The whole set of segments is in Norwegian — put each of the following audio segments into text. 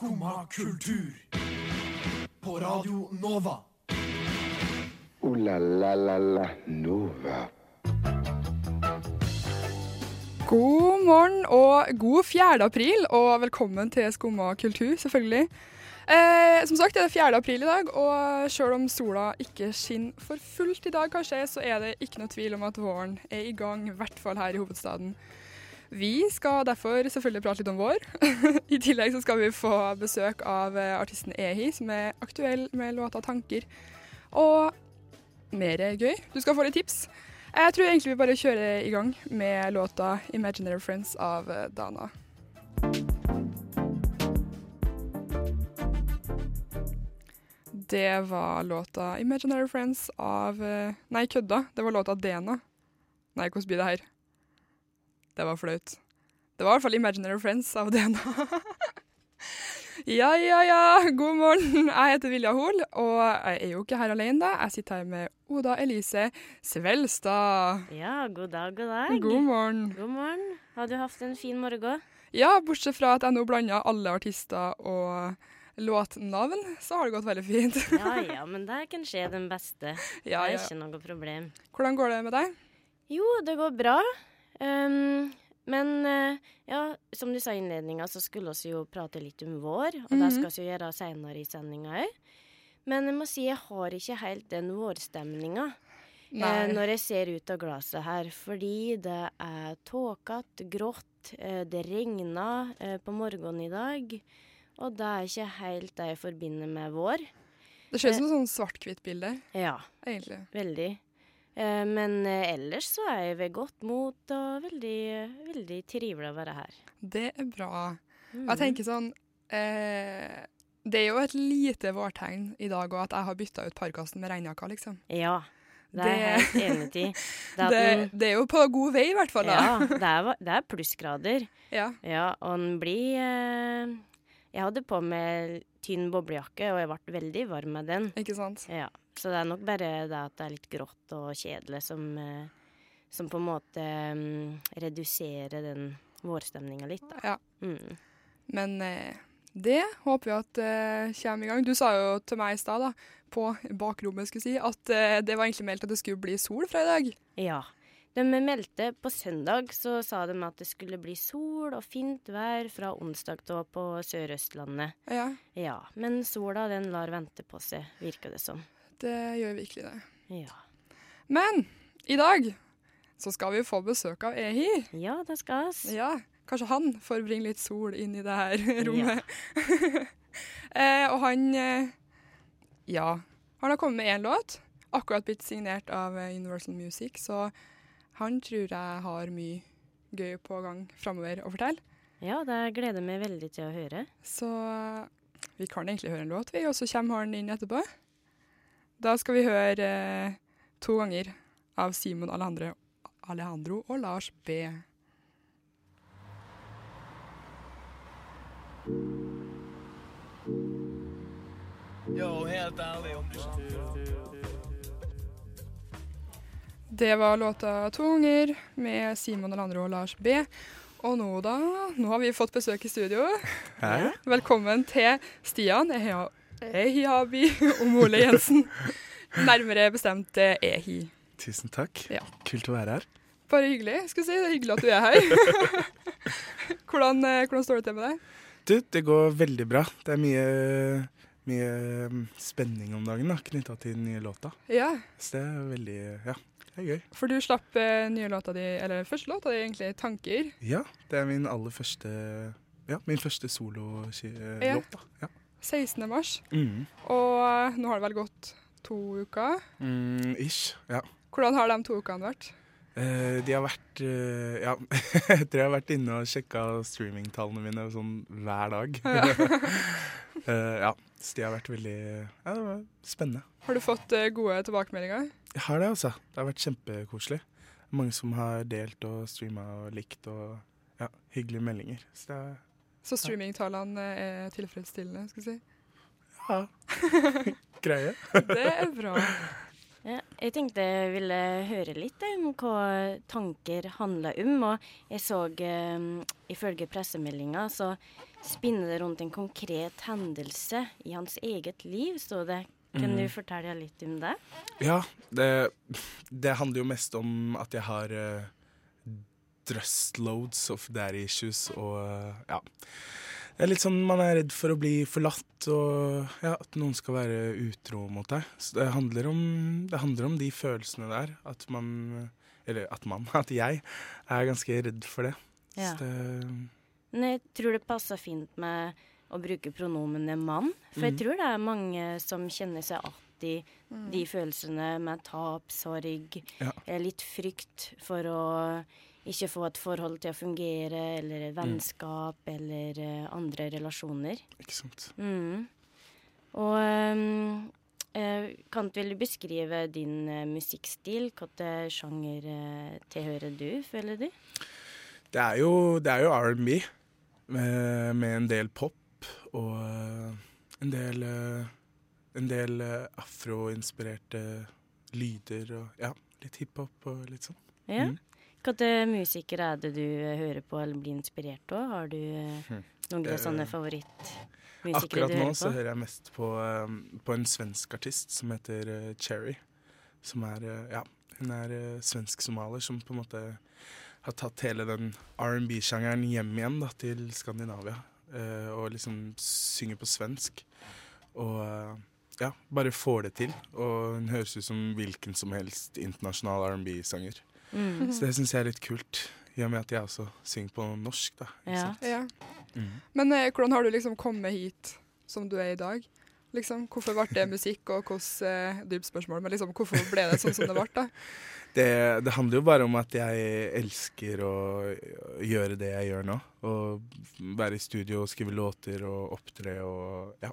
Skumma kultur. På Radio Nova. O-la-la-la-la Nova. God morgen og god 4. april, og velkommen til Skumma kultur, selvfølgelig. Eh, som sagt, det er 4. april i dag, og selv om sola ikke skinner for fullt i dag, kanskje, så er det ikke noe tvil om at våren er i gang, i hvert fall her i hovedstaden. Vi skal derfor selvfølgelig prate litt om vår. I tillegg så skal vi få besøk av eh, artisten Ehi, som er aktuell med låta 'Tanker'. Og mer gøy. Du skal få litt tips. Jeg tror egentlig vi bare kjører i gang med låta 'Imaginary Friends' av eh, Dana. Det var låta 'Imaginary Friends' av eh, Nei, kødda. Det var låta 'Dena'. Nei, hvordan blir det her? Det var flaut. Det var i hvert fall 'Imaginary Friends' av DNA. ja, ja, ja. God morgen. Jeg heter Vilja Hoel, og jeg er jo ikke her alene. da. Jeg sitter her med Oda Elise Svelstad. Ja, god dag, god dag. God morgen. God morgen. Har du hatt en fin morgen? Ja, bortsett fra at jeg nå blanda alle artister og låtnavn, så har det gått veldig fint. Ja ja, men det kan skje den beste. Det ja, er ja. ikke noe problem. Hvordan går det med deg? Jo, det går bra. Um, men eh, ja, som du sa i innledninga, så skulle vi jo prate litt om vår, og det Mhm. skal vi gjøre seinere i sendinga òg. Men jeg må si jeg har ikke helt den vårstemninga. Eh, når jeg ser ut av glasset her, fordi det er tåkete, grått, eh, det regna eh, på morgenen i dag. Og det er ikke helt det jeg forbinder med vår. Det ser ut som et sånn svart-hvitt-bilde, Ja, egentlig. veldig. Eh, men eh, ellers så er jeg ved godt mot og veldig, veldig trivelig å være her. Det er bra. Mm. Jeg tenker sånn eh, Det er jo et lite vårtegn i dag òg, at jeg har bytta ut parkasen med regnjakka, liksom. Ja, det er jeg helt enig i. Det, Det, det er jo på god vei, i hvert fall. ja, da. det er, det er plussgrader. Ja. Ja, og den blir eh, Jeg hadde på meg tynn boblejakke, og jeg ble veldig varm med den. Ikke sant? Ja, Så det er nok bare det at det er litt grått og kjedelig som, eh, som på en måte mm, reduserer den vårstemninga litt, da. Ja. Mm. Men eh, det håper vi at eh, kommer i gang. Du sa jo til meg i stad, på bakrommet, skulle si, at eh, det var egentlig meldt at det skulle bli sol fra i dag. Ja. De meldte på søndag, så sa de at det skulle bli sol og fint vær fra onsdag da på Sør-Østlandet. Ja, Ja, men sola den lar vente på seg, virker det som. Det gjør virkelig det. Ja. Men i dag så skal vi få besøk av Ehi. Ja, det skal oss. Ja, kanskje han får bringe litt sol inn i det her rommet. eh, og han eh, Ja. Han har kommet med én låt. Akkurat blitt signert av eh, Universal Music, så han tror jeg har mye gøy på gang framover å fortelle. Ja, det gleder jeg meg veldig til å høre. Så eh, vi kan egentlig høre en låt, vi, og så kommer han inn etterpå. Da skal vi høre eh, to ganger av Simon Alejandro, Alejandro og Lars B. Yo, helt ærlig om du Det var låta to ganger med Simon Alejandro og Lars B. Og nå da, nå har vi fått besøk i studio. Hei. Velkommen til Stian Ehia- Ehiabi Omole Jensen. Nærmere bestemt eh, Ehi. Tusen takk. Ja. Kult å være her. Bare hyggelig. skal jeg si. Det er hyggelig at du er her. hvordan, eh, hvordan står det til med deg? Du, det går veldig bra. Det er mye, mye mm, spenning om dagen da, knytta til den nye låta. Ja, Så det er veldig Ja, det er gøy. for du slapp eh, nye låta di, eller første låta di egentlig, 'Tanker'. Ja, det er min aller første Ja, min første sololåt, Ja. Ja. 16. mars. Mm. Og nå har det vel gått to uker. Mm, ish. Ja. Hvordan har de to ukene vært? Eh, de har vært eh, Ja, jeg tror jeg har vært inne og sjekka streamingtallene mine sånn hver dag. Eh, ja, så de har vært veldig Ja, det var spennende. Har du fått eh, gode tilbakemeldinger? Jeg har det, altså. Det har vært kjempekoselig. Mange som har delt og streama og likt og ja, hyggelige meldinger. Så det er Så streamingtallene er tilfredsstillende, skal vi si. ja, greie. Det er bra. Ja, jeg tenkte jeg ville høre litt om hva tanker handler om. Og jeg så um, ifølge pressemeldinga så spinner det rundt en konkret hendelse i hans eget liv, så det. Kan mm. du fortelle litt om det? Ja, det, det, handler jo mest om at jeg har uh, drust loads of daddy issues og uh, ja. Det er litt sånn Man er redd for å bli forlatt og ja, at noen skal være utro mot deg. Så det handler om, det handler om de følelsene der. At man Eller at man, at jeg er ganske redd for det. Ja. det Men jeg tror det passer fint med å bruke pronomenet mann. For jeg mm. tror det er mange som kjenner seg att i mm. de følelsene med tap, sorg, ja. litt frykt for å ikke få et forhold til å fungere, eller vennskap, mm. eller uh, andre relasjoner. Ikke sant. Mm. Og um, uh, vil du beskrive din uh, musikkstil? Hvilken sjanger tilhører du, føler du? Det er jo, jo R&B, med, med, en del pop og en del, en del afroinspirerte lyder og ja, litt hiphop og litt sånn. Ja. Mm. Hvilke musikere er det du eh, hører på eller blir inspirert av? Har du eh, hm. noen uh, sånne favorittmusikere Akkurat nå så hører jeg mest på, på en svensk artist som heter Cherry. Som er Ja, hun er svensk-somalier som på en måte har tatt hele den R&B-sjangeren hjem igjen da, til Skandinavia. og liksom synger på svensk. Og ja, bare får det til. Og hun høres ut som hvilken som helst internasjonal R&B-sanger. Mm. Så det syns jeg er litt kult, i og med at jeg også synger på norsk. da. Ja. ja. Mm. Men eh, hvordan har du liksom kommet hit som du er i dag? Liksom, hvorfor ble det musikk, og hvordan eh, Dypt spørsmål, men liksom, hvorfor ble det sånn som det ble? da? Det, det, handler jo bare om at jeg elsker å gjøre det jeg gjør nå. Å være i studio og skrive låter og opptre og ja.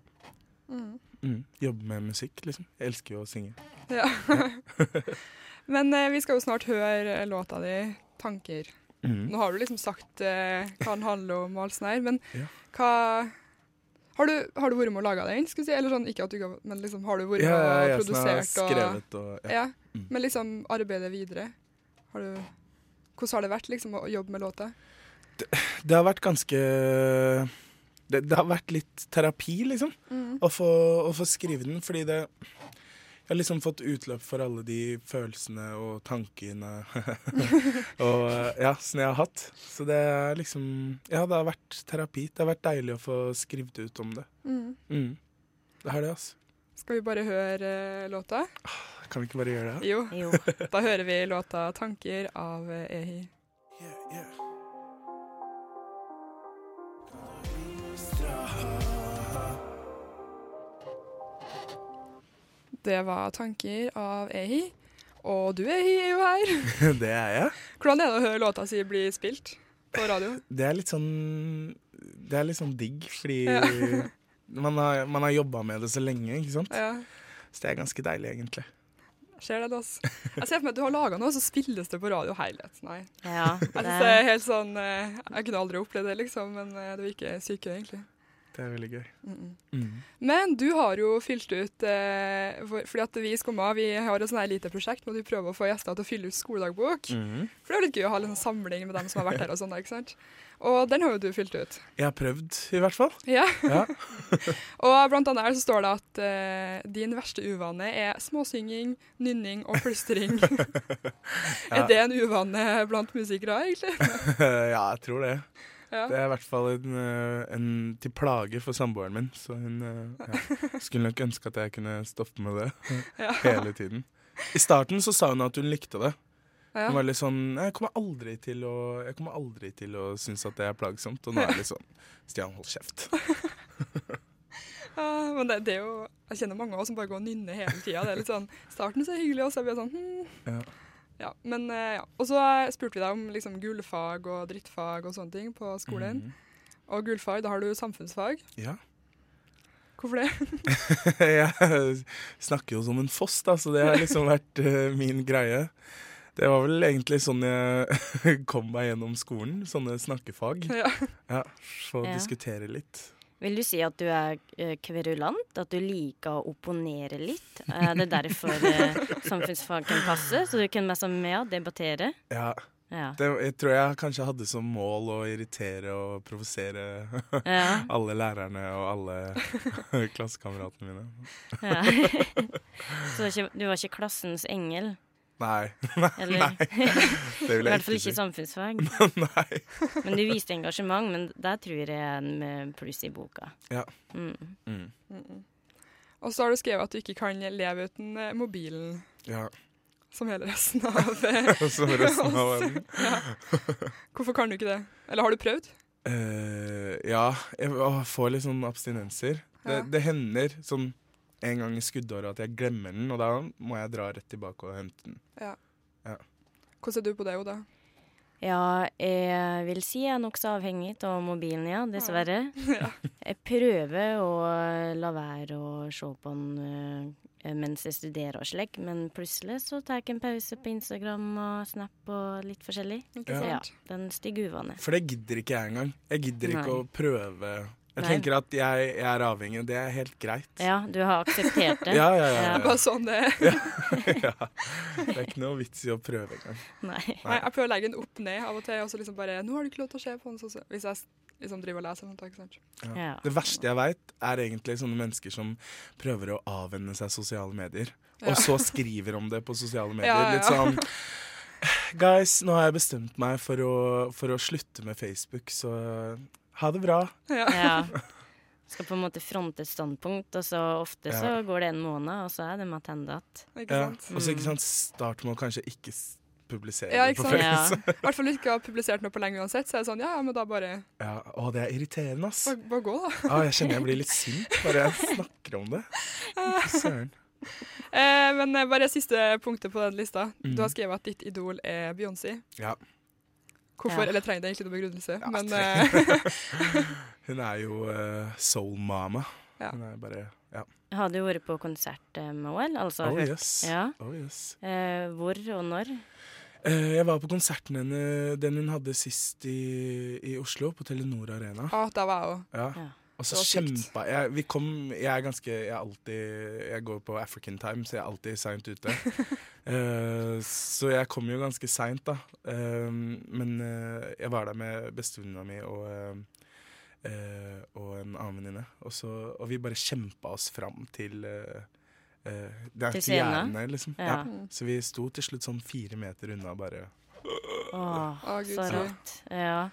Mm. Mm, jobbe med musikk, liksom. Jeg elsker jo å synge. Ja. Men eh, vi skal jo snart høre låta di 'Tanker'. Mm. Nå har du liksom sagt eh, hva den handler om, og alt sånt her, men ja. hva har du, har du, vært med å lage den? Si? Eller sånn, ikke at du men liksom, har du vært med ja, og produsert? Ja, skrevet og, og ja. Mm. Men liksom arbeidet videre. Har du, hvordan har det vært liksom, å jobbe med låta? Det, det har vært ganske det, det, har vært litt terapi, liksom, mm. å, få, å, få, skrive den. Fordi det jeg har liksom fått utløp for alle de følelsene og tankene og ja, som jeg har hatt. Så det er liksom Ja, det har vært terapi. Det har vært deilig å få skrevet ut om det. Mm. Mm. Det er det, altså. Skal vi bare høre uh, låta? Kan vi ikke bare gjøre det? Jo. jo. da hører vi låta 'Tanker' av uh, Ehi. Det var tanker av Ehi. Og du, Ehi, er jo her. det er jeg. Hvordan er det å høre låta si bli spilt på radio? Det er litt sånn Det er litt sånn digg, fordi ja. man har, man har jobba med det så lenge, ikke sant. Ja. Så det er ganske deilig, egentlig. Ser det, altså. Jeg ser for meg at du har laga noe, så spilles det på radio helhet. Nei. Ja, det... Jeg er helt sånn eh, Jeg kunne aldri opplevd det, liksom, men eh, det virker syke, egentlig. Det er veldig gøy. Mm mm. Men du har jo fylt ut eh, for, Fordi at vi i Skumma vi har et her lite prosjekt hvor vi prøver å få gjester til å fylle ut skoledagbok. Mm For det er litt gøy å ha en sånn samling med dem som har vært her. Og sånt, ikke sant? Og den har jo du fylt ut. Jeg har prøvd, i hvert fall. Ja. ja. og blant annet her så står det at eh, din verste uvane er småsynging, nynning og plystring. ja. Er det en uvane blant musikere, egentlig? ja, jeg tror det. Ja. Det er i hvert fall en, eh, en, til plage for samboeren min, så hun eh, ja, skulle nok ønske at jeg kunne stoppe med det ja. hele tiden. I starten så sa hun at hun likte det. Hun var litt sånn Jeg kommer aldri til å Jeg kommer aldri til å synes at det er plagsomt. Og nå er det litt sånn Stian, hold kjeft. ja, men det, det, er jo Jeg kjenner mange av oss som bare går og nynner hele tida. Det er litt sånn Starten så hyggelig, og så blir det sånn hm. Ja. Men eh, ja. Og så spurte vi deg om liksom gullfag og drittfag og sånne ting på skolen. Mm. Og gullfag, da har du samfunnsfag. Ja. Hvorfor det? jeg snakker jo som en foss, da, så det har liksom vært uh, min greie. Det var vel egentlig sånn jeg kom meg gjennom skolen. Sånne snakkefag. Ja. ja Få ja. diskutere litt. Vil du si at du er eh, kverulant? At du liker å opponere litt? Er det derfor eh, samfunnsfag kan passe? Så du kan være med og debattere? Ja, Ja. det, jeg tror jeg kanskje hadde som mål å irritere og provosere ja. alle lærerne og alle klassekameratene mine. ja. Så du var ikke klassens engel? Nei. Eller? Nei, det vil I hvert fall ikke ikke i samfunnsfag. Nei. Men du viste engasjement, men der tror jeg er en pluss i boka. Ja. Mm. Mm. Og så har du skrevet at du ikke kan leve uten eh, mobilen, Ja. som hele resten av eh, Som resten av verden. Hvorfor kan du ikke det? Eller har du prøvd? Uh, ja, jeg får litt sånn abstinenser. Det, det hender sånn en gang i skuddåret at jeg glemmer den, og da må jeg dra rett tilbake og hente den. Hvordan er du på det, Oda? Ja, jeg vil si jeg er nokså avhengig av mobilen, ja, dessverre. Ja. Jeg prøver å la være å se på den eh, mens jeg studerer og slik, men plutselig så tar jeg en pause på Instagram og Snap og litt forskjellig. Ikke Ja. Ja, den stygge uvanen. For det gidder ikke jeg engang. Jeg gidder ikke Nei. å prøve. Jeg Nei. tenker at jeg, jeg er avhengig, og det er helt greit. Ja, du har akseptert det? Ja, ja, ja. Ja. Bare sånn det er. ja. Det er ikke noe vits i å prøve engang. Nei. Nei, jeg prøver å legge den opp ned av og til, og så liksom bare Nå har du ikke lov til å se på den, så, så. hvis jeg liksom driver og leser noe. Ikke sant? Ja. Det verste jeg veit, er egentlig sånne mennesker som prøver å avvenne seg sosiale medier, Ja. og så skriver om det på sosiale medier. Ja. Litt sånn Guys, nå har jeg bestemt meg for å, for å slutte med Facebook, så ha det bra. Ja. ja. Skal på en måte fronte et standpunkt, og så ofte så går det en måned, og så er det matendat. Ikke Ja. Og så ikke sant, start med å kanskje ikke publisere Ja, det sant? på? Facebook. Ja. I hvert fall ikke har publisert noe på lenge uansett, så er det sånn Ja, ja, men da bare, Ja, å, det er irriterende, ass. bare, bare gå, da. Ah, jeg kjenner jeg blir litt sint bare jeg snakker om det. Søren. Eh, men eh, bare siste punktet på den lista. Mm. Du har skrevet at ditt idol er Beyoncé. Ja. Hvorfor? Ja. Eller trenger det egentlig noen begrunnelse? Ja, men eh, Hun er jo uh, soul mama. Ja. Hun er bare Ja. Har du vært på konsert eh, med henne? Altså, Oh yes. Ja. Oh, yes. Eh, hvor og når? Eh, jeg var på konserten henne, den hun hadde sist i, i Oslo, på Telenor Arena. ah, der var jeg òg. Ja. Og så Det kjempa jeg. Vi kom Jeg er ganske Jeg er alltid Jeg går på African time, så jeg er alltid seint ute. uh, så jeg kom jo ganske seint, da. Uh, men uh, jeg var der med bestevenninna mi og eh, og en annen venninne. Og, og vi bare kjempa oss fram til uh, uh, Til scenen? liksom. Ja. Ja. Så vi sto til slutt sånn fire meter unna, bare. Åh, oh, så- rått. Ja.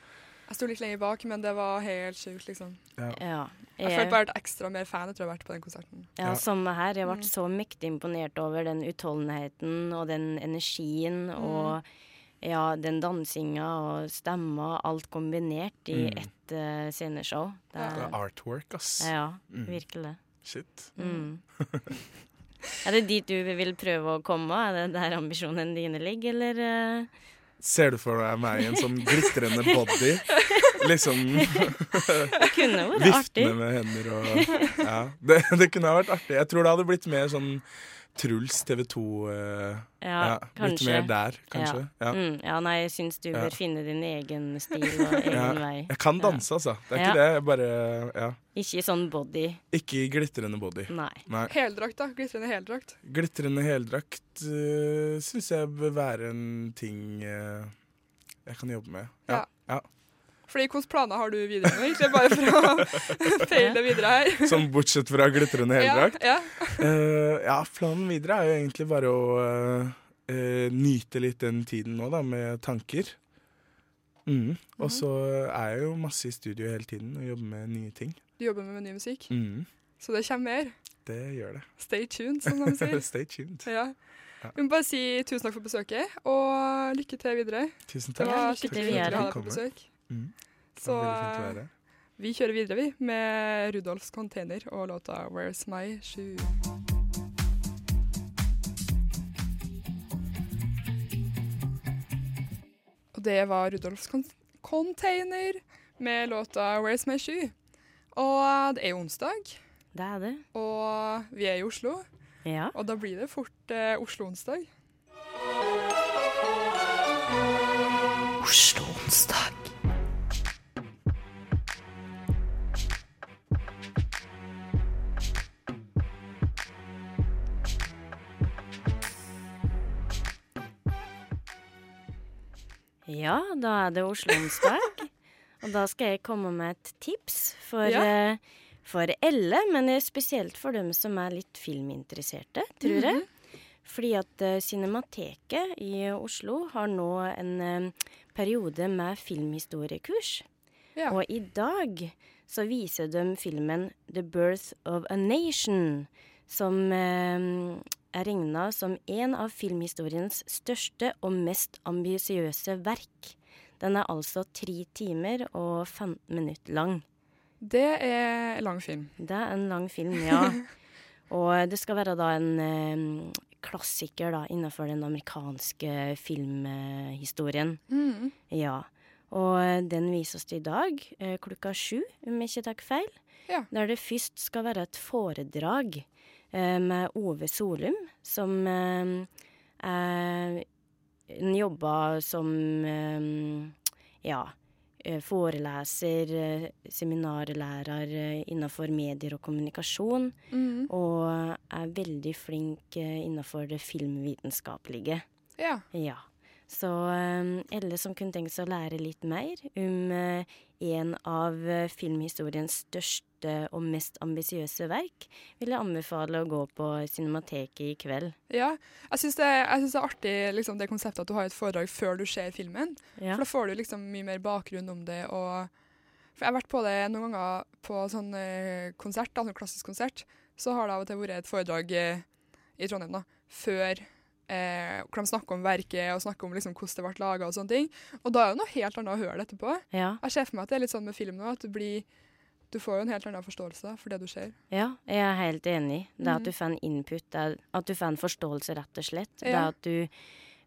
Jeg sto litt lenger bak, men det var helt sjukt, liksom. Ja. ja. Jeg følte bare et ekstra mer fan etter å ha vært på den konserten. Ja, Ja. samme her. Jeg ble Mm. så mektig imponert over den utholdenheten og den energien Mm. og ja, den dansinga og stemma, alt kombinert i Mm. ett uh, sceneshow. Det Ja. Det er, er artwork, ass. ja, Mm. virkelig. Shit. Mm. er det dit du vil prøve å komme? Er det der ambisjonene dine ligger, eller? eh? Ser du for deg meg i en sånn glitrende body? Liksom Det kunne vært artig. viftende med hender og Ja. Det, det kunne ha vært artig. Jeg tror det hadde blitt mer sånn Truls TV 2 uh, Ja, ja, Litt mer der, kanskje. Ja. Mm, ja, nei, jeg syns du Ja. bør finne din egen stil og egen Ja. vei. Jeg kan Ja. danse, altså. Det er Ja. ikke det. Jeg bare Ja. Ikke i sånn body. Ikke i glitrende body. Nei. Nei. Heldrakt, da. Glitrende heldrakt. Glitrende heldrakt uh, syns jeg bør være en ting uh, jeg kan jobbe med. Ja. ja. Fordi Hvilke planer har du videre nå? Egentlig bare for å feile videre her. Sånn bortsett fra glitrende heldrakt. Ja, ja. Uh, ja, planen videre er jo egentlig bare å uh, uh, nyte litt den tiden nå, da, med tanker. Mm. Og så er jeg jo masse i studio hele tiden og jobber med nye ting. Du jobber med ny musikk, Mm. så det kommer mer. Det gjør det. Stay tuned, som de sier. Stay tuned. Ja. Vi må bare si tusen takk for besøket, og lykke til videre. Tusen Det takk. var lykke til skikkelig videre. hyggelig å ha deg på besøk. Mm. Så eh, vi kjører videre, vi, med Rudolfs Container og låta 'Where's My Shoe'. Og det var Rudolfs Con Container med låta 'Where's My Shoe'. Og det er jo onsdag, Det er det. og vi er i Oslo. Ja. Og da blir det fort eh, Oslo-onsdag. Ja, da er det Oslo-onsdag. og da skal jeg komme med et tips for, Ja. eh, for alle, men spesielt for dem som er litt filminteresserte, tror jeg. Mhm. Fordi at uh, Cinemateket i Oslo har nå en eh, periode med filmhistoriekurs. Ja. Og i dag så viser de filmen 'The Birth of a Nation', som eh, er regna som en av filmhistoriens største og mest ambisiøse verk. Den er altså tre timer og 15 minutter lang. Det er lang film. Det er en lang film, ja. og det skal være da en eh, klassiker da, innenfor den amerikanske filmhistorien. Mm. Ja. Og eh, den vises i dag eh, klokka sju, om jeg ikke tar feil. Ja. Der det først skal være et foredrag med Ove Solum, som eh, jobber som eh, ja, eh, foreleser, eh, seminarlærer eh, innenfor medier og kommunikasjon, Mm. og er veldig flink eh, innenfor det filmvitenskapelige. Ja. Ja. Så alle som kunne tenke seg å lære litt mer om eh, en av eh, filmhistoriens største og mest ambisiøse verk, vil jeg anbefale å gå på Cinemateket i kveld. ja. Jeg syns det, synes det er artig liksom, det konseptet at du har et foredrag før du ser filmen. Ja. For da får du liksom mye mer bakgrunn om det. Og for jeg har vært på det noen ganger på sånn eh, konsert, da, sånn klassisk konsert. Så har det av og til vært et foredrag eh, i Trondheim da, før eh, hvor de snakker om verket og snakker om liksom, hvordan det ble laga og sånne ting. Og da er det noe helt annet å høre det etterpå. Ja, Jeg ser for meg at det er litt sånn med film nå, at du blir du får jo en helt annen forståelse for det du ser. ja, jeg er helt enig. Det er at du får en input, det er at du får en forståelse, rett og slett. Det er at du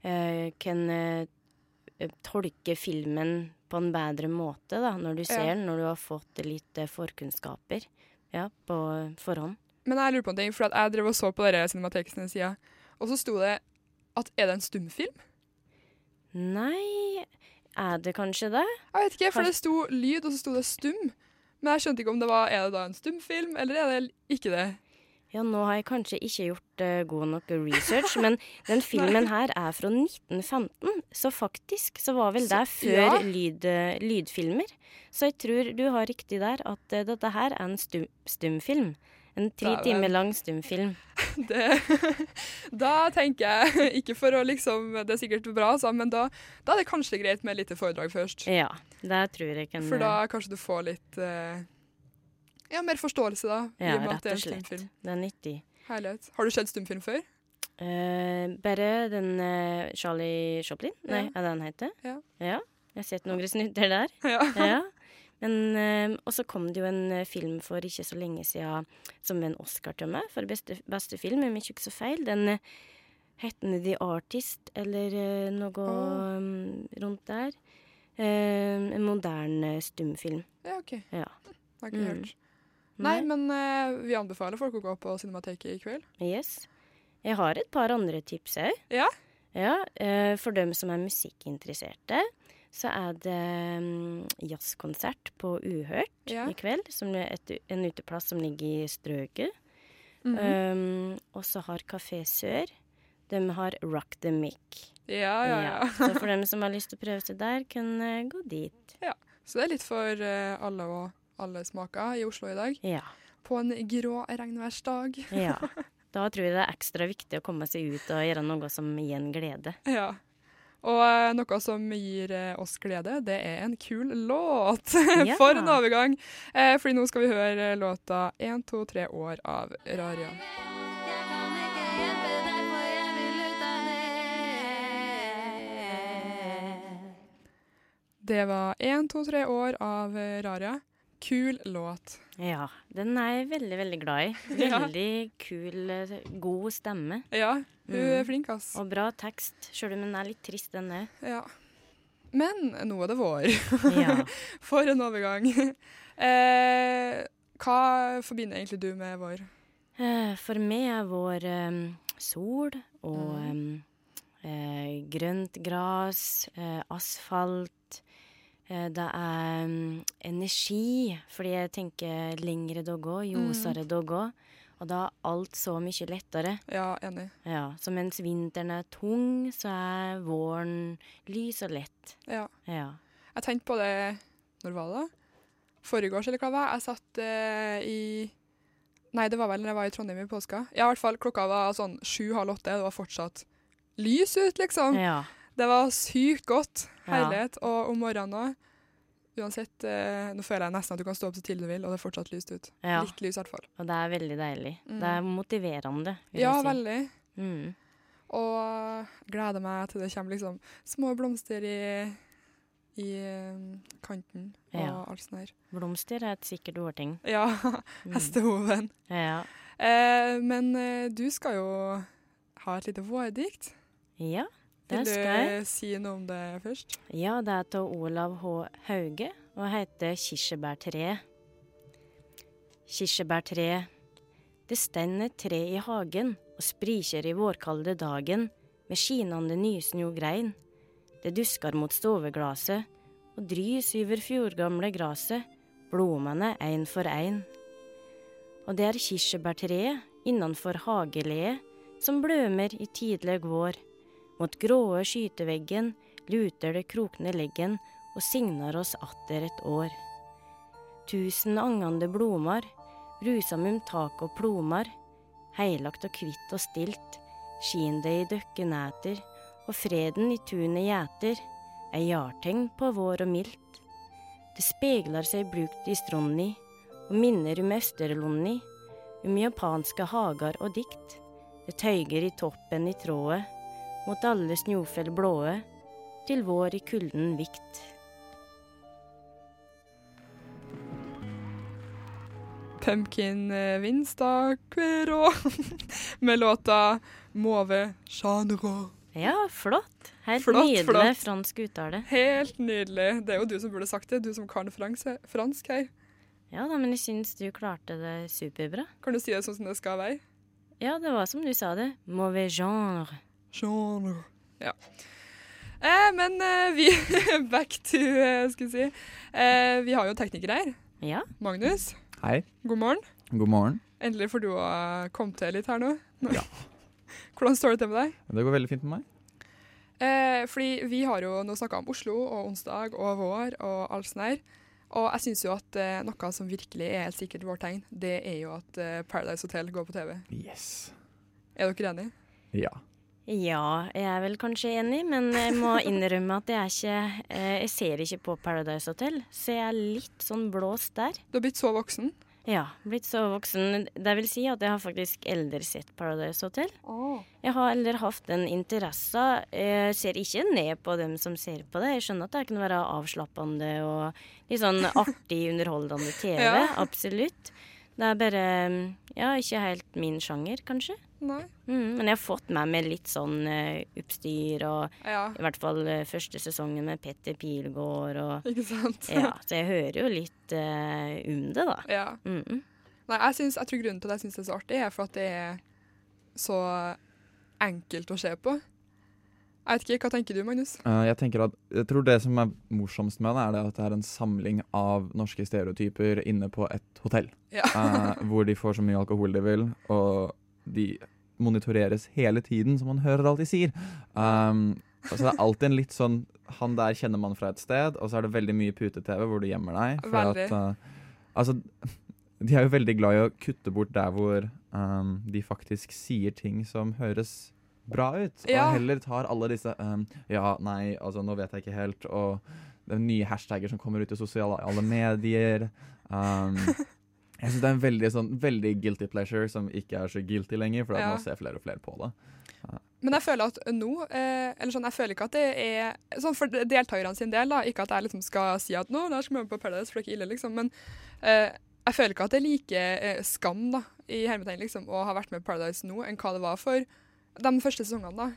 eh, kan eh, tolke filmen på en bedre måte da, når du ser Ja. den, når du har fått litt eh, forkunnskaper ja, på forhånd. Men jeg lurer på en ting, for at jeg drev og så på dere Cinemateket sine sider, og så sto det at er det en stumfilm? Nei, er det kanskje det? Jeg vet ikke, for det sto lyd, og så sto det stum. Men jeg skjønte ikke om det var Er det da en stumfilm, eller er det ikke det? Ja, nå har jeg kanskje ikke gjort uh, god nok research, men den filmen her er fra 1915, så faktisk så var vel det før ja. lyd, eh, lydfilmer. Så jeg tror du har riktig der, at uh, dette her er en stum, stumfilm. En tre timer lang stumfilm. det da tenker jeg, ikke for å liksom Det er sikkert bra, så, men da, da er det kanskje greit med et lite foredrag først. Ja, det tror jeg kan For da kanskje du får litt eh, Ja, mer forståelse, da. Ja, rett og slett. stumfilm. Det er nyttig. Herlighet. Har du sett stumfilm før? Uh, bare den uh, Charlie Chaplin? Nei, Ja. er det den heter? Ja. ja. Jeg har sett noen snutter der. Ja. ja. Men, eh, og så kom det jo en eh, film for ikke så lenge siden som en Oscar til meg for beste, beste film, om ikke så feil. Den uh, het The Artist, eller eh, noe oh. mm, rundt der. Eh, en moderne stumfilm. ja, OK. Ja. Har ikke Mm. hørt. Nei, men eh, vi anbefaler folk å gå på Cinemateket i kveld. Yes. Jeg har et par andre tips òg. Ja? Ja, eh, for dem som er musikkinteresserte, så er det mm, jazzkonsert på Uhørt Ja. i kveld. Som er et, en uteplass som ligger i Strøket. -hmm. um, og så har Kafé Sør. De har Rock the Mic. ja, ja, ja. Så for dem som har lyst til å prøve seg der, kan uh, gå dit. Ja, Så det er litt for uh, alle og alle smaker i Oslo i dag. Ja. På en grå regnværsdag. ja. Da tror jeg det er ekstra viktig å komme seg ut og gjøre noe som gir en glede. Ja. Og eh, noe som gir eh, oss glede, det er en kul låt. Ja. For en overgang. Eh, fordi nå skal vi høre eh, låta 1, 2, 3 år av Rarian. Det var 1, 2, 3 år av Raria. Kul låt. Ja, den er jeg veldig, veldig glad i. Ja. Veldig kul, god stemme. Ja, hun er Mm. flink, ass. Og bra tekst, sjøl om den er litt trist, den er. Ja. Men nå er det vår. Ja. For en overgang. Eh, hva forbinder egentlig du med vår? Eh, For meg er vår em, sol og Mm. em, eh, grønt gras, eh, asfalt. Eh, det er um, energi, fordi jeg tenker lengre det å gå, Mm. ljosere det å gå. Og da er alt så mye lettere. Ja, enig. Ja, Så mens vinteren er tung, så er våren lys og lett. Ja. Ja. Jeg tenkte på det Når var det? Forrige eller hva var. Jeg satt eh, i Nei, det var vel når jeg var i Trondheim i påska. Ja, i hvert fall klokka var sånn sju-halv åtte. Det var fortsatt lys ut, liksom. ja. Det var sykt godt. Ja. Herlighet. Og om morgenen òg. Uansett, eh, nå føler jeg nesten at du kan stå opp så tidlig du vil, og det er fortsatt lyst ut. Ja. Litt lys, i hvert fall. Og det er veldig deilig. Mm. Det er motiverende, vil Ja, jeg si. Ja, veldig. Mm. Og gleder meg til det kommer liksom små blomster i, i eh, kanten og Ja. alt sånt her. Blomster er et sikkert ordting. Ja, Mm. Ja. Eh, men eh, du skal jo ha et lite vårdikt. ja, Vil du si noe om det først? Ja, det er av Olav H. Hauge og heter 'Kirsebærtreet'. Kirsebærtreet. Det stender et tre i hagen og spriker i vårkalde dagen med skinande nysnjo grein. Det duskar mot stoveglaset og drys over fjordgamle graset, blomene ein for ein. Og det er kirsebærtreet innanfor hageleet som blømer i tidleg vår. Mot gråe skyteveggen luter det krokne leggen og signar oss atter et år. Tusen angande blomar, brusam um tak og plomar, heilagt og kvitt og stilt, skin det i døkke næter, og freden i tunet gjeter, er jartegn på vår og mildt. Det speglar seg brukt i stronni, og minner om Østerlonni, om japanske hagar og dikt. Det tøyger i toppen i trådet, mot alle snjofjell blåe, til vår i kulden vikt. Pumpkin eh, Vinstad Quero med låta 'Mauve Genre'. Ja, flott. Helt Flott, nydelig flott. fransk uttale. Helt nydelig. Det er jo du som burde sagt det, du som kan fransk her. Ja da, men jeg syns du klarte det superbra. Kan du si det sånn som det skal være? Ja, det var som du sa det. Mauvais genre. Genre. Ja. Eh, men eh, vi Back to eh, Skal vi si. Eh, vi har jo teknikere her. Ja. Magnus, Hei, god morgen. god morgen. Endelig får du å komme til litt her nå. Ja. Hvordan står det til med deg? Det går veldig fint med meg. Eh, fordi vi har jo nå snakka om Oslo og onsdag og vår og alt sånt her. Og jeg syns jo at eh, noe som virkelig er helt sikkert vårt tegn, det er jo at eh, Paradise Hotel går på TV. Yes. Er dere enige? Ja. Ja, jeg er vel kanskje enig, men jeg må innrømme at jeg er ikke eh, Jeg ser ikke på Paradise Hotel, så jeg er litt sånn blåst der. Du har blitt så voksen. Ja, blitt så voksen. Det vil si at jeg har faktisk eldre sett Paradise Hotel. Jeg har eldre hatt en interesse. Jeg ser ikke ned på dem som ser på det. Jeg skjønner at det kan være avslappende og litt sånn artig, underholdende TV. Ja. Absolutt. Det er bare ja, ikke helt min sjanger, kanskje. Nei. Mm, men jeg har fått med meg litt sånn uh, oppstyr, og Ja, i hvert fall uh, første sesongen med Petter Pilgaard og ikke sant? Ja, så jeg hører jo litt uh, om det, da. ja. Mm. Nei, jeg, synes, jeg tror grunnen til at jeg syns det er så artig, er for at det er så enkelt å se på. Jeg vet ikke, Hva tenker du, Magnus? Eh, jeg tenker at, jeg tror det som er morsomst med det, er det at det er en samling av norske stereotyper inne på et hotell. Ja. Eh, hvor de får så mye alkohol de vil, og de monitoreres hele tiden, som man hører alt de sier. Um, og så det er alltid en litt sånn Han der kjenner man fra et sted, og så er det veldig mye pute-TV hvor du gjemmer deg. At, uh, altså, de er jo veldig glad i å kutte bort der hvor um, de faktisk sier ting som høres bra ut. Ja. Og heller tar alle disse um, Ja, nei, altså nå vet jeg ikke helt. Og det er nye hashtagger som kommer ut i sosiale medier. Um, jeg synes det er en veldig, sånn, veldig guilty pleasure som ikke er så guilty lenger, for Ja. nå ser flere og flere på det. Men jeg føler at nå eh, Eller sånn, jeg føler ikke at det er Sånn for deltakerne sin del, da. Ikke at jeg liksom skal si at nå, der skal vi være på Paradise, for det er ikke ille, liksom. Men eh, jeg føler ikke at det er like eh, skam, da, i hermetegn, liksom, å ha vært med på Paradise nå, enn hva det var for de første sesongene, da.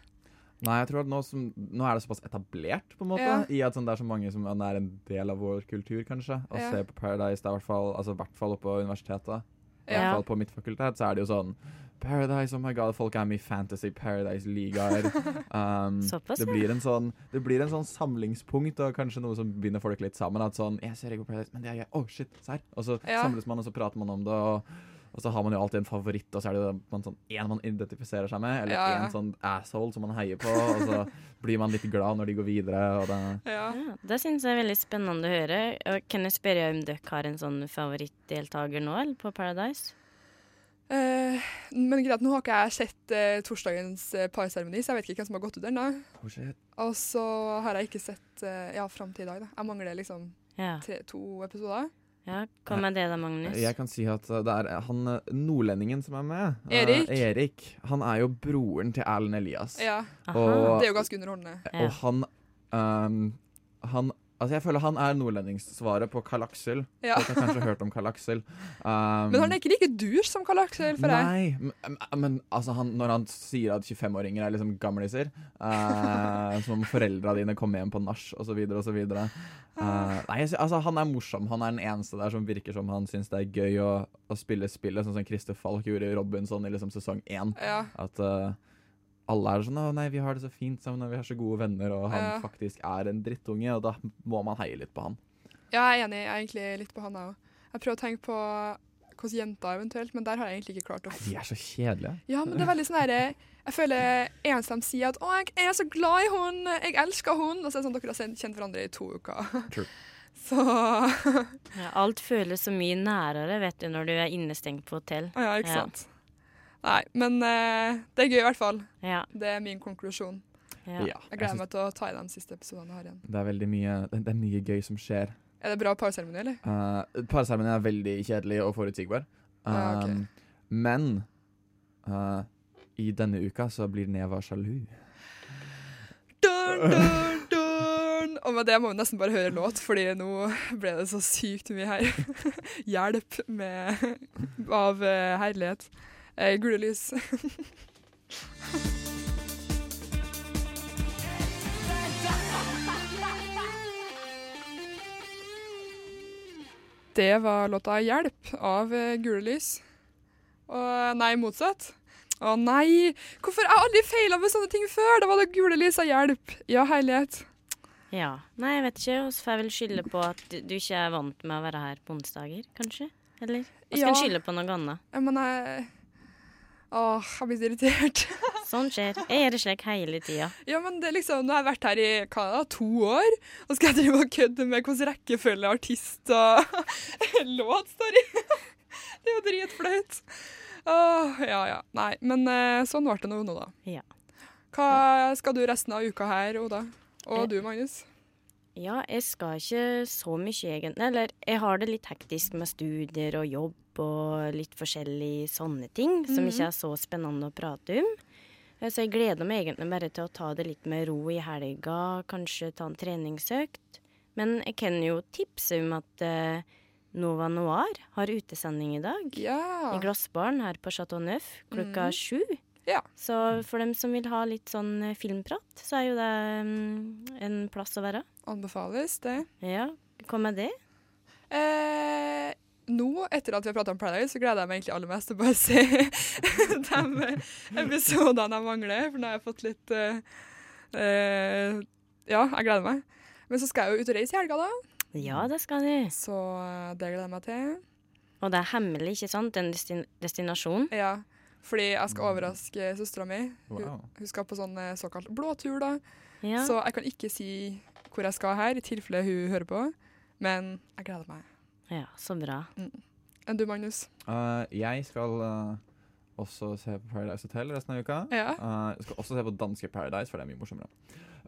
Nei, jeg tror at nå, som, nå er det såpass etablert, på en måte, Ja. i at sånn, det er så mange som er en del av vår kultur, kanskje. Å Ja. se på Paradise, det er i hvert fall, altså, i hvert fall oppe på universitetet. I hvert fall på mitt fakultet så er det jo sånn Paradise, oh my god, folk er med i Fantasy Paradise-ligaer. Um, det blir en sånn Det blir en sånn samlingspunkt, og kanskje noe som binder folk litt sammen. At sånn Jeg ser ikke på Paradise, men det er jeg. Oh, shit, serr. Og så Ja. samles man, og så prater man om det, og Og så har man jo alltid en favoritt, og så er det jo man sånn en man identifiserer seg med, eller Ja, ja. en sånn asshole som man heier på, og så blir man litt glad når de går videre. Og det, Ja. Ja, det syns jeg er veldig spennende å høre. Og Kan jeg spørre om dere har en sånn favorittdeltaker nå, eller på Paradise? Eh, men greit, nå har ikke jeg sett eh, torsdagens eh, parseremoni, så jeg vet ikke hvem som har gått ut da. oh. Og så har jeg ikke sett eh, ja, fram til i dag. da. Jeg mangler liksom tre, to episoder. Ja. Hva med det da, Magnus? Jeg kan si at det er han uh, nordlendingen som er med. uh, Erik? Erik. Han er jo broren til Erlend Elias. Ja, og- Det er jo ganske underholdende. Ja. Og han um, Han Altså, jeg føler han er nordlendingssvaret på Karl Aksel. Ja. Folk har kanskje hørt om Karl Aksel. Um, Men han er ikke like dur som Karl Aksel, for deg? Nei, men, altså han, når han sier at 25-åringer er liksom gamliser uh, Som om foreldra dine kommer hjem på nach osv. osv. Uh, nei, altså han er morsom. Han er den eneste der som virker som han syns det er gøy å, å spille spillet, sånn som Christer Falk gjorde i Robinson i liksom sesong én. Ja. At eh, alle er sånn 'Å nei, vi har det så fint sammen, og vi har så gode venner', og han Ja. faktisk er en drittunge, og da må man heie litt på han. ja, jeg er enig. Jeg er egentlig litt på han, jeg òg. Jeg prøver å tenke på hos jenter eventuelt, men der har jeg egentlig ikke klart å de er så kjedelige. Ja, men det er veldig sånn herre Jeg føler eneste de sier at 'Å, jeg er så glad i hun, jeg elsker hun', og så er det sånn at dere har kjent hverandre i to uker. True. Så Ja, alt føles så mye nærere vet du, når du er innestengt på hotell. Ja, ikke Ja. Nei, men uh, det er gøy i hvert fall. Ja. Det er min konklusjon. ja. Jeg jeg gleder synes meg til å ta i de siste episodene jeg har igjen. det er veldig mye det, det er mye gøy som skjer. Er det bra parseremoni, eller? Uh, parseremoni er veldig kjedelig og forutsigbar. Um, ja, okay. Men uh, i denne uka så blir Neva sjalu. Dun, dun, dun. Og med det må vi nesten bare høre låt, fordi nå ble det så sykt mye her. Hjelp med, av herlighet. Eh, Gule lys. Det var låta 'Hjelp' av eh, Gule lys. Og nei, motsatt. Å nei! Hvorfor jeg har aldri feila med sånne ting før? Da var det Gule lys av 'Hjelp'. Ja, herlighet. ja. Nei, jeg vet ikke. Vi får vel skylde på at du ikke er vant med å være her på onsdager, kanskje? Eller? Vi skal Ja. skylde på noe annet. Ja, Men jeg Åh, jeg blir så irritert. Sånn skjer. Jeg gjør det slik hele tida. Ja, men det er liksom, Nå har jeg vært her i hva da, to år, og skal jeg drive og kødde med hvilken rekkefølge artist og låt står i? det er jo dritflaut. Åh, ja ja. Nei, men eh, sånn ble det nå, nå, da. Ja. Hva skal du resten av uka her, Oda? Og Eh, du, Magnus? Ja, jeg skal ikke så mye egentlig. Eller jeg har det litt hektisk med studier og jobb og litt forskjellige sånne ting som ikke er så spennende å prate om. Eh, Så jeg gleder meg egentlig bare til å ta det litt med ro i helga, kanskje ta en treningsøkt. Men jeg kan jo tipse om at eh, Nova Noir har utesending i dag. Ja. I Glassbaren her på Chateau Neuf klokka sju. Ja. Så for dem som vil ha litt sånn eh, filmprat, så er jo det mm, en plass å være. Anbefales det. Ja, hva med det? Eh, nå, etter at vi har pratet om Paradise, så gleder jeg meg egentlig aller mest til å bare se de episodene jeg mangler. For nå har jeg fått litt eh, eh, Ja, jeg gleder meg. Men så skal jeg jo ut og reise i helga, da. Ja, det skal du. Så eh, det gleder jeg meg til. Og det er hemmelig, ikke sant? En destin destinasjon. Ja, fordi jeg skal overraske søstera mi. Hun, Wow. hun skal på sånn såkalt blåtur, da. Ja. Så jeg kan ikke si hvor jeg skal her, i tilfelle hun hører på. Men jeg gleder meg. ja, så bra. Enn du, Magnus? Uh, jeg skal uh, også se på Paradise Hotel resten av uka. Ja. Uh, jeg skal også se på danske Paradise, for det er mye morsommere.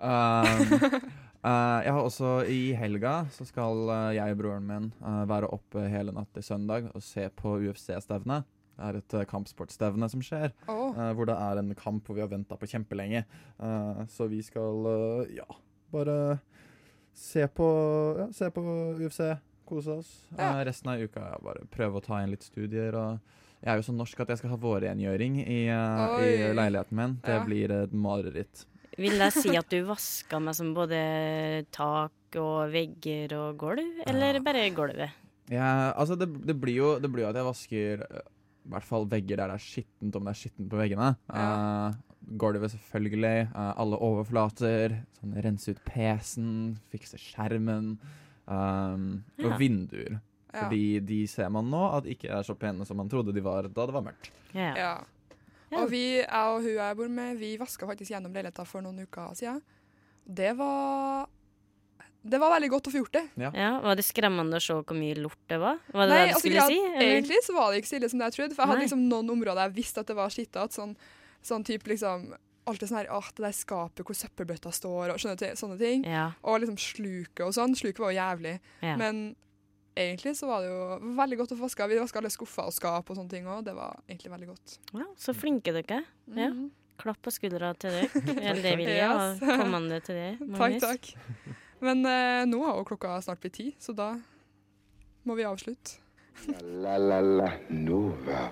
Jeg har også I helga så skal uh, jeg og broren min uh, være oppe hele natt til søndag og se på UFC-stevne. Det er et uh, kampsportstevne som skjer, Oh. uh, hvor det er en kamp hvor vi har venta på kjempelenge. Uh, så vi skal uh, ja, bare se på, ja, se på UFC, kose oss. Ja. Uh, resten av uka ja, bare prøve å ta igjen litt studier. og jeg er jo så norsk at jeg skal ha vårrengjøring i, i leiligheten min. Det Ja. blir et mareritt. Vil det si at du vasker meg som både tak og vegger og gulv, eller Ja. bare gulvet? Ja, altså det, det, blir jo, det blir jo at jeg vasker i hvert fall vegger der det er skittent, om det er skittent på veggene. Ja. Uh, gulvet selvfølgelig. uh, alle overflater. Sånn, rense ut PC-en, fikse skjermen. Um, Ja. Og vinduer. Ja. Fordi de ser man nå at ikke er så pene som man trodde de var da det var mørkt. Ja. Ja. Og vi, jeg og hun jeg bor med, vi vaska faktisk gjennom leiligheta for noen uker siden. Det var Det var veldig godt å få gjort det. ja. Var det skremmende å se hvor mye lort det var? Var det Nei, det du altså, skulle si? eller? Egentlig så var det ikke så ille som det jeg trodde. For jeg hadde liksom noen områder jeg visste at det var skittete. Sånn, sånn type liksom Alltid sånn her Åh, det der skapet hvor søppelbøtta står, og sånne, sånne ting. Ja. Og liksom sluket og sånn. Sluket var jo jævlig. ja. Men egentlig så var det jo veldig godt å få vaska. Vi vaska alle skuffer og skap og sånne ting òg. Det var egentlig veldig godt. ja, så flinke dere. Ja. Mhm. Klapp på skuldra til dere. Eller det vil jeg, Yes. kommende til dere. Takk, Magnus. takk. Men eh, nå har jo klokka snart blitt ti, så da må vi avslutte. La la la Nova.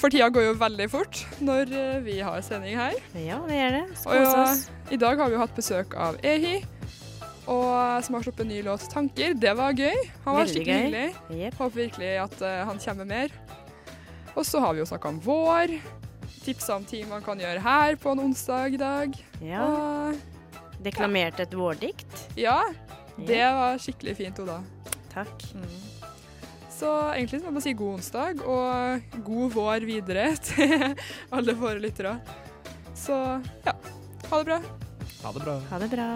For tida går jo veldig fort når eh, vi har sending her. Ja, det gjør det. Og Skål ja, oss. I dag har vi jo hatt besøk av Ehi, og, som har sluppet en ny låt 'Tanker'. Det var gøy. Han var Veldig skikkelig hyggelig. Yep. Håper virkelig at uh, han kommer mer. Og så har vi jo snakka om vår. Tipsa om ting man kan gjøre her på en onsdag i dag. Ja. Og Deklamerte et vårdikt. ja, det Ja. var skikkelig fint, Oda. Takk. Så egentlig må man si god onsdag og god vår videre til alle våre lyttere. Så ja, ha det bra. Ha det bra. Ha det bra.